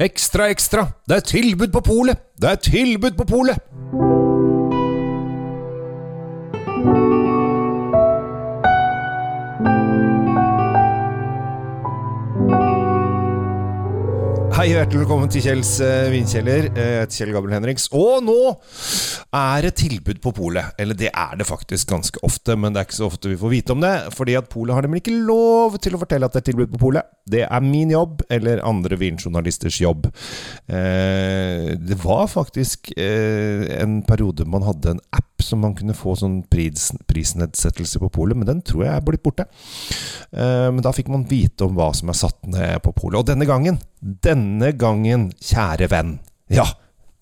Ekstra, ekstra! Det er tilbud på polet! Det er tilbud på polet! Hjertelig velkommen til Kjells uh, vinkjeller. Eh, Jeg heter Kjell Gabriel Henriks. Og nå er det tilbud på polet. Eller det er det faktisk ganske ofte, men det er ikke så ofte vi får vite om det. Fordi at polet har nemlig ikke lov til å fortelle at det er tilbud på polet. Det er min jobb, eller andre vinjournalisters jobb. Eh, det var faktisk eh, en periode man hadde en app som man kunne få sånn pris, prisnedsettelse på polet, men den tror jeg er blitt borte. Eh, men da fikk man vite om hva som er satt ned på polet. Og denne gangen, denne gangen, kjære venn, ja,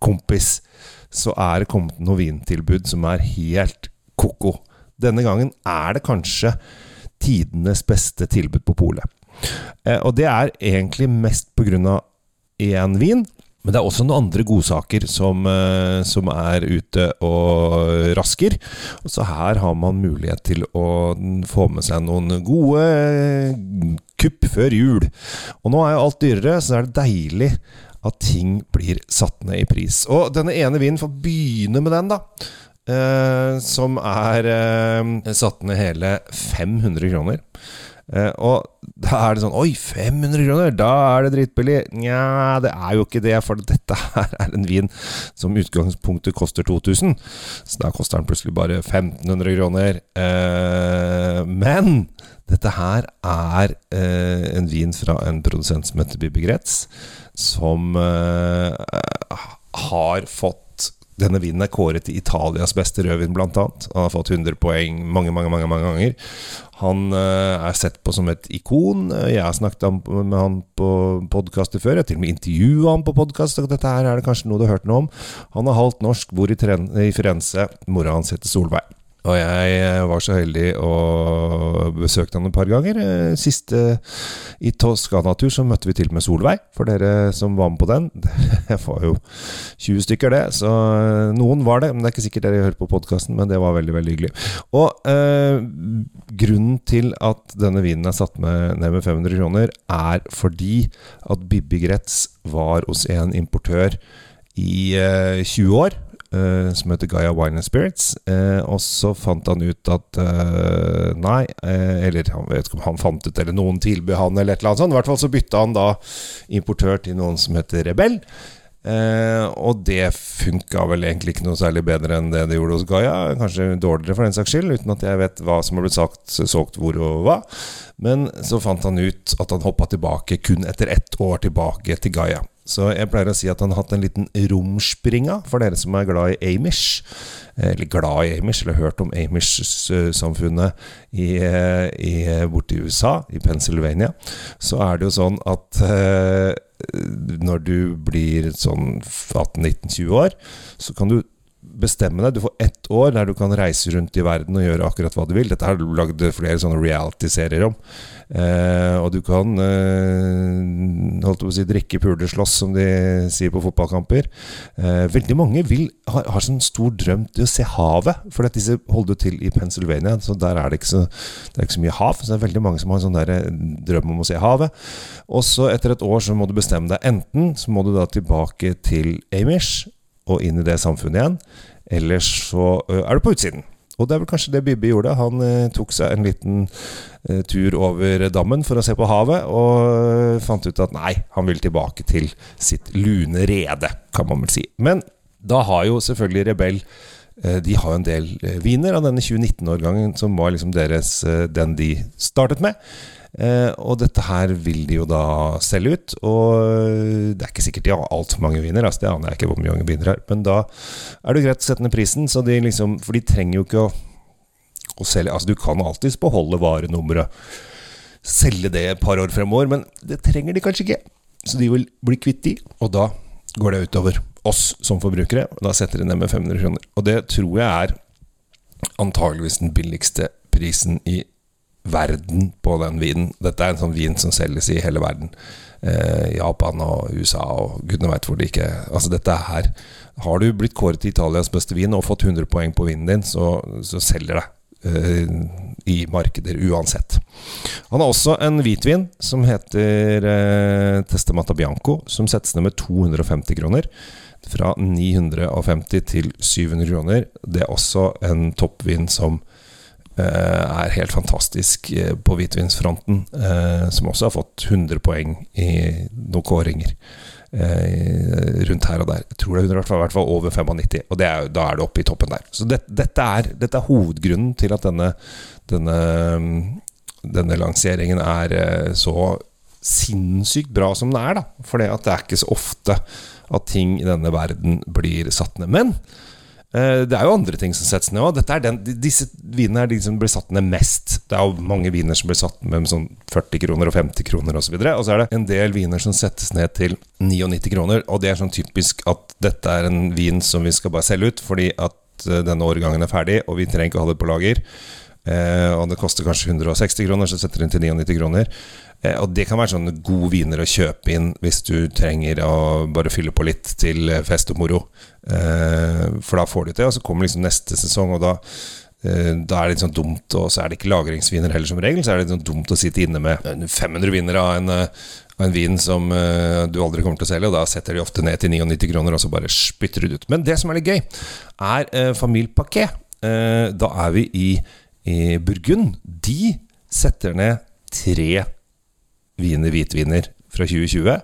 kompis, så er det kommet noe vintilbud som er helt ko-ko. Denne gangen er det kanskje tidenes beste tilbud på polet. Eh, og det er egentlig mest av én vin. Men det er også noen andre godsaker som, eh, som er ute og rasker. Og så her har man mulighet til å få med seg noen gode kupp før jul. Og nå er jo alt dyrere, så er det deilig at ting blir satt ned i pris. Og denne ene vinen, får begynne med den, da. Eh, som er eh, satt ned hele 500 kroner. Eh, og da er det sånn Oi, 500 kroner! Da er det dritbillig. Nja, det er jo ikke det, for dette her er en vin som utgangspunktet koster 2000. Så da koster den plutselig bare 1500 kroner. Eh, men dette her er eh, en vin fra en produsent som heter Bibi Gretz, som eh, har fått denne vinen er kåret til Italias beste rødvin, annet. Han har fått 100 poeng mange, mange, mange, mange ganger. Han uh, er sett på som et ikon. Jeg har snakket med han på podkaster før. Jeg har til og med intervjua han på podkast. Dette her er det kanskje noe du har hørt noe om. Han er halvt norsk, bor i Firenze. Mora hans heter Solveig. Og jeg var så heldig å besøke han et par ganger. Siste i Toskana-tur så møtte vi til med Solveig, for dere som var med på den. Det var jo 20 stykker, det. Så noen var det. Men det er ikke sikkert dere hører på podkasten, men det var veldig, veldig hyggelig. Og eh, grunnen til at denne vinen er satt med, ned med 500 kroner, er fordi at Bibi Gretz var hos en importør i eh, 20 år. Uh, som heter Gaia Wine and Spirits. Uh, og så fant han ut at uh, Nei, eller han vet ikke om han fant ut, eller noen tilbød han, eller et eller annet sånt. I hvert fall så bytta han da importør til noen som heter Rebell. Og det funka vel egentlig ikke noe særlig bedre enn det det gjorde hos Gaia. Kanskje dårligere for den saks skyld, uten at jeg vet hva som har blitt sagt, solgt hvor og hva. Men så fant han ut at han hoppa tilbake kun etter ett år tilbake til Gaia. Så jeg pleier å si at han har hatt en liten romspringa, for dere som er glad i Amish. Eller glad i Amish, eller hørt om Amish-samfunnet i, i, USA, i Pennsylvania. Så er det jo sånn at eh, når du blir sånn 18-19-20 år, så kan du bestemme deg. Du får ett år der du kan reise rundt i verden og gjøre akkurat hva du vil. Dette har du lagd flere sånne reality-serier om. Eh, og du kan eh, holdt på å si drikke, pule, slåss, som de sier på fotballkamper. Eh, veldig mange vil, har, har sånn stor drøm til å se havet, for disse holder til i Pennsylvania. Så der er det ikke så, det er ikke så mye hav. Så det er veldig mange som har en sånn der eh, drøm om å se havet. Og så etter et år så må du bestemme deg. Enten så må du da tilbake til Amish og inn i det samfunnet igjen. Ellers så er du på utsiden. Og det er vel kanskje det Bibbe gjorde. Han tok seg en liten tur over dammen for å se på havet, og fant ut at nei, han vil tilbake til sitt lune rede, kan man vel si. Men da har jo selvfølgelig Rebell de har en del viner av denne 2019-årgangen, som var liksom deres, den de startet med. Eh, og dette her vil de jo da selge ut. Og det er ikke sikkert de har altfor mange viner, altså det aner jeg ikke hvor mange viner her. Men da er det greit å sette ned prisen, de liksom, for de trenger jo ikke å, å selge Altså, du kan alltids beholde varenummeret, selge det et par år fremover, men det trenger de kanskje ikke. Så de vil bli kvitt de, og da går det utover oss som forbrukere. Og da setter de ned med 500 kroner. Og det tror jeg er antageligvis den billigste prisen i verden på den vinen. Dette er en sånn vin som selges i hele verden. Eh, Japan og USA og gudene veit hvor det ikke Altså, dette her Har du blitt kåret til Italias beste vin og fått 100 poeng på vinen din, så, så selger det. eh, i markeder uansett. Han har også en hvitvin som heter eh, Testamata Bianco, som settes ned med 250 kroner. Fra 950 til 700 kroner. Det er også en toppvin som er helt fantastisk eh, på hvitvinsfronten. Eh, som også har fått 100 poeng i noen kåringer eh, rundt her og der. Jeg tror det er i hvert fall over 95, og er, da er det oppe i toppen der. Så det, dette, er, dette, er, hovedgrunnen til at denne, denne, denne lanseringen er eh, så sinnssykt bra som den er. For det er ikke så ofte at ting i denne verden blir satt ned. Men Eh, det er jo andre ting som settes ned òg. Disse vinene er de som blir satt ned mest. Det er jo mange viner som blir satt ned med sånn 40 kroner og 50 kroner osv. Og, så og så er det en del viner som settes ned til 99 kroner. Og det er sånn typisk at dette er en vin som vi skal bare selge ut fordi at eh, denne årgangen er ferdig, og vi trenger ikke å ha det på lager. Eh, og det koster kanskje 160 kroner, så setter den til 99 kroner. Eh, og det kan være sånne gode viner å kjøpe inn hvis du trenger å bare fylle på litt til fest og moro. Eh, for da får du til, og så kommer liksom neste sesong, og da, eh, da er det litt sånn dumt Og så er det ikke lagringsviner heller, som regel. Så er det sånn dumt å sitte inne med 500 viner av en, av en vin som du aldri kommer til å selge, og da setter de ofte ned til 99 kroner, og så bare spytter du ut. Men det som er litt gøy, er Familie Paquet. da er vi i, i Burgund. De setter ned tre viner, hvitviner fra 2020.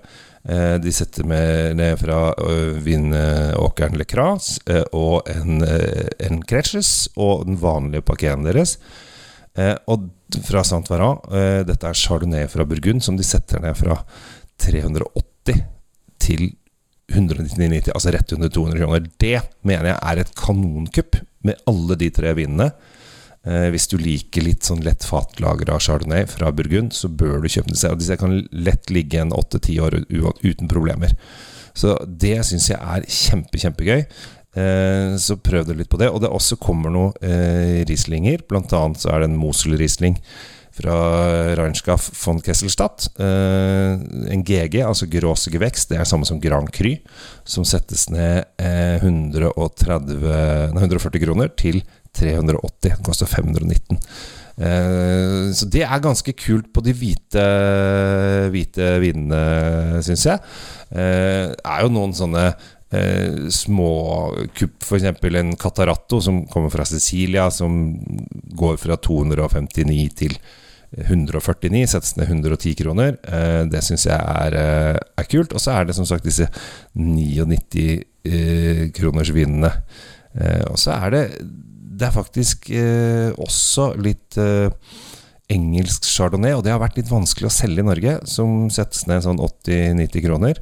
Eh, de setter med ned fra vinåkeren Le Cras eh, og en, eh, en Creches og den vanlige pakken deres. Og fra Saint Varan, dette er chardonnay fra Burgund, som de setter ned fra 380 til 199, altså rett under 200 kroner. Det mener jeg er et kanonkupp med alle de tre vinene. Eh, hvis du liker litt sånn lett fatlagra chardonnay fra Burgund, så bør du kjøpe disse. Og disse kan lett ligge en åtte-ti år uten problemer. Så det syns jeg er kjempe, kjempegøy. Eh, så prøv deg litt på det. Og det også kommer noen eh, Rieslinger. Blant annet så er det en Mosel-Riesling fra Reinskaff von Kesselstadt. Eh, en GG, altså gråse vekst, det er samme som Grand Cru, som settes ned eh, 130, 140 kroner til 380. Den koster 519. Eh, så det er ganske kult på de hvite, hvite vinene, syns jeg. Det er jo noen sånne eh, små kupp, f.eks. en Cataratto som kommer fra Sicilia, som går fra 259 til 149, settes ned 110 kroner. Eh, det syns jeg er, eh, er, kult. Og så er det som sagt disse 99 eh, kroners vinene. Og så er det det er faktisk også litt engelsk chardonnay, og det har vært litt vanskelig å selge i Norge, som settes ned sånn 80-90 kroner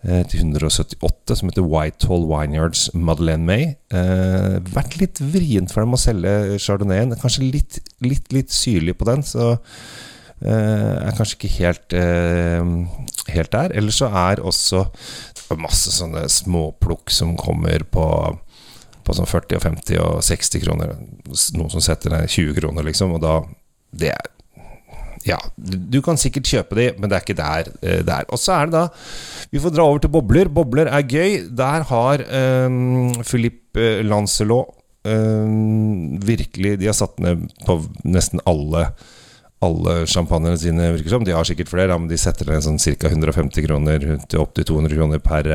til 178, som heter Whitehall Wineyards Madeleine May. Eh, vært litt vrient for dem å selge chardonnayen. Kanskje litt, litt, litt syrlig på den, så eh, er kanskje ikke helt, eh, helt der. Ellers så er også masse sånne småplukk som kommer på på sånn 40 og 50 og 60 kroner. Noen som setter ned 20 kroner, liksom. Og da Det er Ja, du kan sikkert kjøpe de, men det er ikke der eh, det er. Og så er det da Vi får dra over til bobler. Bobler er gøy. Der har um, Philippe Lancelot um, virkelig De har satt ned på nesten alle alle champagnene sine, virker som. De har sikkert flere, men de setter ned sånn ca. 150 kroner til opptil 200 kroner per,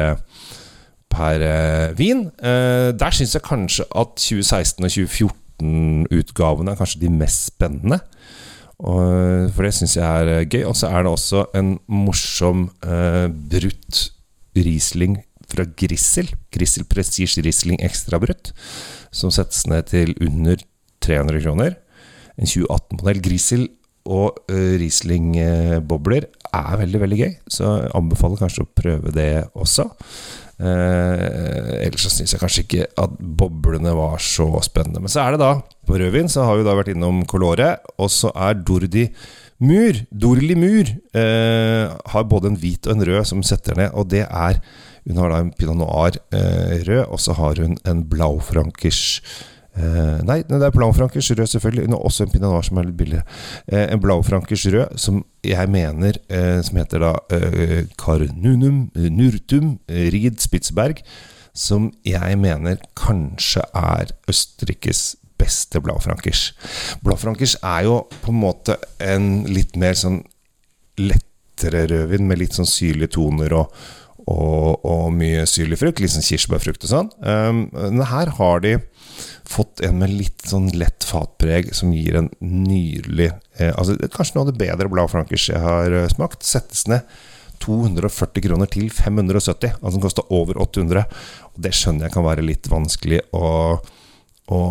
per eh, vin. Eh, der syns jeg kanskje at 2016- og 2014-utgavene er kanskje de mest spennende. Og, for det syns jeg er eh, gøy. Og så er det også en morsom eh, brutt Riesling fra Grissel. Grissel Prestige Riesling Extra Brutt. Som settes ned til under 300 kroner. En 2018-modell. Grissel og eh, Riesling-bobler er veldig, veldig gøy. Så jeg anbefaler kanskje å prøve det også. Eh, ellers så syns jeg kanskje ikke at boblene var så spennende. Men så er det da På rødvin så har vi da vært innom Colore, og så er Dordi Mur, Dorli Mur, eh, har både en hvit og en rød som setter ned, og det er Hun har da en pinot noir eh, rød, og så har hun en blaufrankers Uh, nei, det er Blaufrankers rød, selvfølgelig. Nå også en pinot noir som er litt billigere. Uh, en Blaufrankers rød som jeg mener uh, Som heter da Carnunum Nurtum Ried Spitzberg. Som jeg mener kanskje er Østerrikes beste Blaufrankers. Blaufrankers er jo på en måte en litt mer sånn lettere rødvin med litt sånn syrlige toner og, og, og mye syrlig frukt. Litt sånn kirsebærfrukt og sånn. Um, men her har de fått en med litt sånn lett fatpreg som gir en nydelig eh, altså Kanskje noe av det bedre bladfrankers jeg har uh, smakt. Settes ned 240 kroner til 570. Altså den kosta over 800. Og det skjønner jeg kan være litt vanskelig å, å,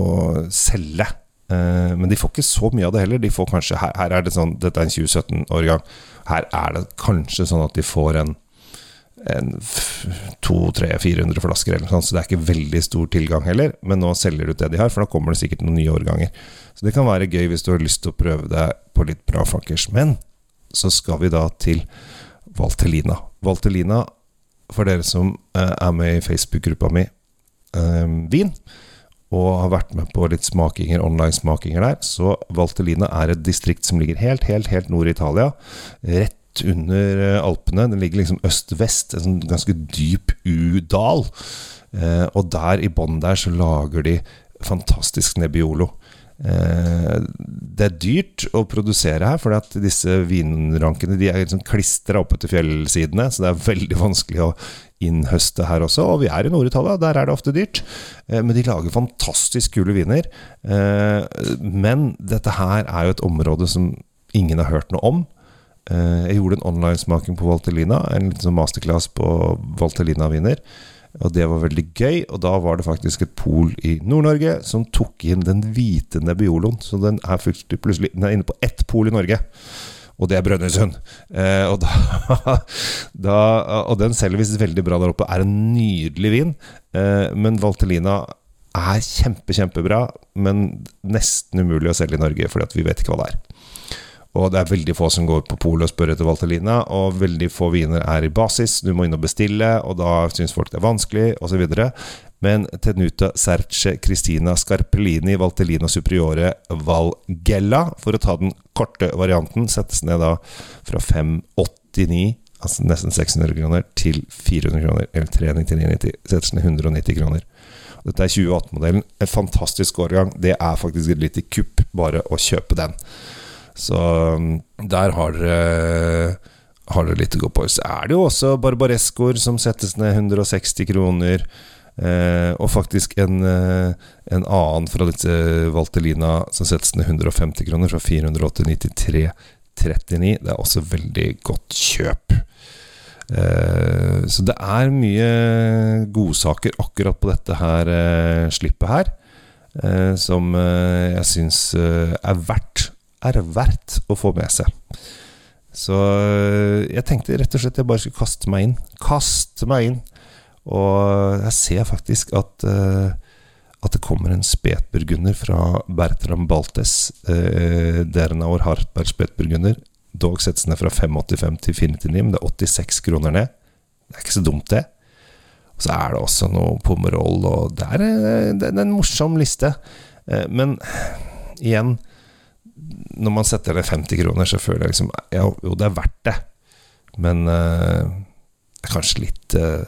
å selge. Eh, men de får ikke så mye av det heller. De får kanskje, her, her er det sånn, Dette er en 2017-årgang. Her er det kanskje sånn at de får en 200-400 flasker, eller sånt, så det er ikke veldig stor tilgang heller. Men nå selger du ut det de har, for da kommer det sikkert noen nye årganger. Så det kan være gøy hvis du har lyst til å prøve deg på litt bra fuckers. Men så skal vi da til Valtelina. Valtelina, for dere som eh, er med i Facebook-gruppa mi eh, Vin, og har vært med på litt smakinger, online-smakinger der, så Valtelina er et distrikt som ligger helt, helt, helt nord i Italia. Rett under eh, Alpene. Den ligger liksom øst-vest, en sånn ganske dyp U-dal. og der i bånn der så lager de fantastisk Nebbiolo. Eh, det er dyrt å produsere her, for disse vinrankene de er liksom klistra opp etter fjellsidene. Så det er veldig vanskelig å innhøste her også. Og vi er i Nord-Italia, der er det ofte dyrt. Eh, men de lager fantastisk kule viner. Eh, men dette her er jo et område som ingen har hørt noe om. Jeg gjorde en online-smaking på Valtellina, en liten sånn masterclass på Valtellina-viner. Og det var veldig gøy. Og da var det faktisk et pol i Nord-Norge som tok inn den hvite nebbioloen. Så den er plutselig den er inne på ett pol i Norge. Og det er Brønnøysund. Eh, og, da, da, og den selger visst veldig bra der oppe. Er en nydelig vin. Eh, men Valtelina er kjempe, kjempebra, men nesten umulig å selge i Norge, fordi vi vet ikke hva det er. Og det er veldig få som går på polet og spør etter Valtellina, og veldig få viner er i basis. Du må inn og bestille, og da syns folk det er vanskelig, osv. Men Tenuta Serce Cristina Scarpellini Valtellina Superiore Valgella, for å ta den korte varianten, settes ned da fra 589 altså nesten 600 kroner, til 400 kroner, eller 399,90. Settes ned 190 kroner. Dette er 2018-modellen. En fantastisk årgang. Det er faktisk et lite kupp bare å kjøpe den. Så um, der har dere har dere litt å gå på. Så er det jo også barbarescoer som settes ned 160 kroner. Eh, og faktisk en, eh, en, annen fra dette Valtelina som settes ned 150 kroner, fra 489 til 339. Det er også veldig godt kjøp. Eh, så det er mye godsaker akkurat på dette her eh, slippet her, eh, som eh, jeg syns er verdt er verdt å få med seg. Så eh, jeg tenkte rett og slett jeg bare skulle kaste meg inn. Kaste meg inn! Og jeg ser faktisk at, uh, at det kommer en spetburgunder fra Bertram Baltes. Uh, Dernauer Hartberg spetburgunder. Dog settes ned fra 585 til 499, men det er 86 kroner ned. Det er ikke så dumt, det. Og så er det også noe Pomerol, og det er, det er en morsom liste. Uh, men igjen når man setter ned 50 kroner, så føler jeg liksom ja, Jo, det er verdt det, men uh, kanskje litt uh,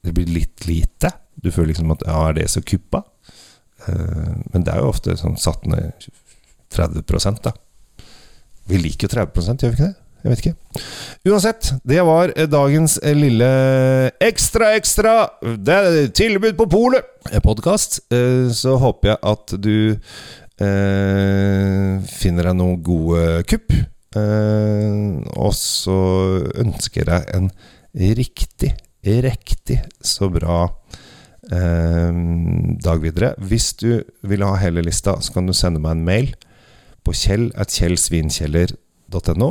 Det blir litt lite. Du føler liksom at ja, er det så kuppa? Uh, men det er jo ofte sånn satt ned 30 da. Vi liker jo 30 gjør vi ikke det? Jeg vet ikke. Uansett, det var dagens lille ekstra, ekstra Det er tilbud på polet! Podkast. Så håper jeg at du finner deg noen gode kupp. Eh, og så ønsker jeg en riktig, riktig så bra eh, dag videre. Hvis du vil ha hele lista, så kan du sende meg en mail på kjell.kjellsvinkjeller.no.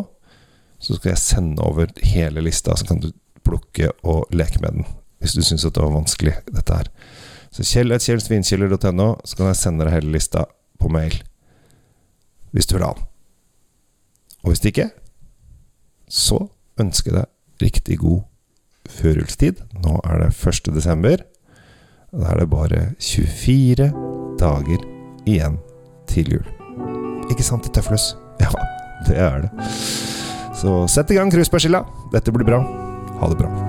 Så skal jeg sende over hele lista, så kan du plukke og leke med den. Hvis du syns det var vanskelig, dette her. Så kjell.kjellsvinkjeller.no, så kan jeg sende deg hele lista på mail. Hvis du vil ha den. Og hvis ikke, så ønsker jeg deg riktig god førjulstid. Nå er det 1. desember. Da er det bare 24 dager igjen til jul. Ikke sant, Tøflus? Ja, det er det. Så sett i gang cruisebærskilla. Dette blir bra. Ha det bra.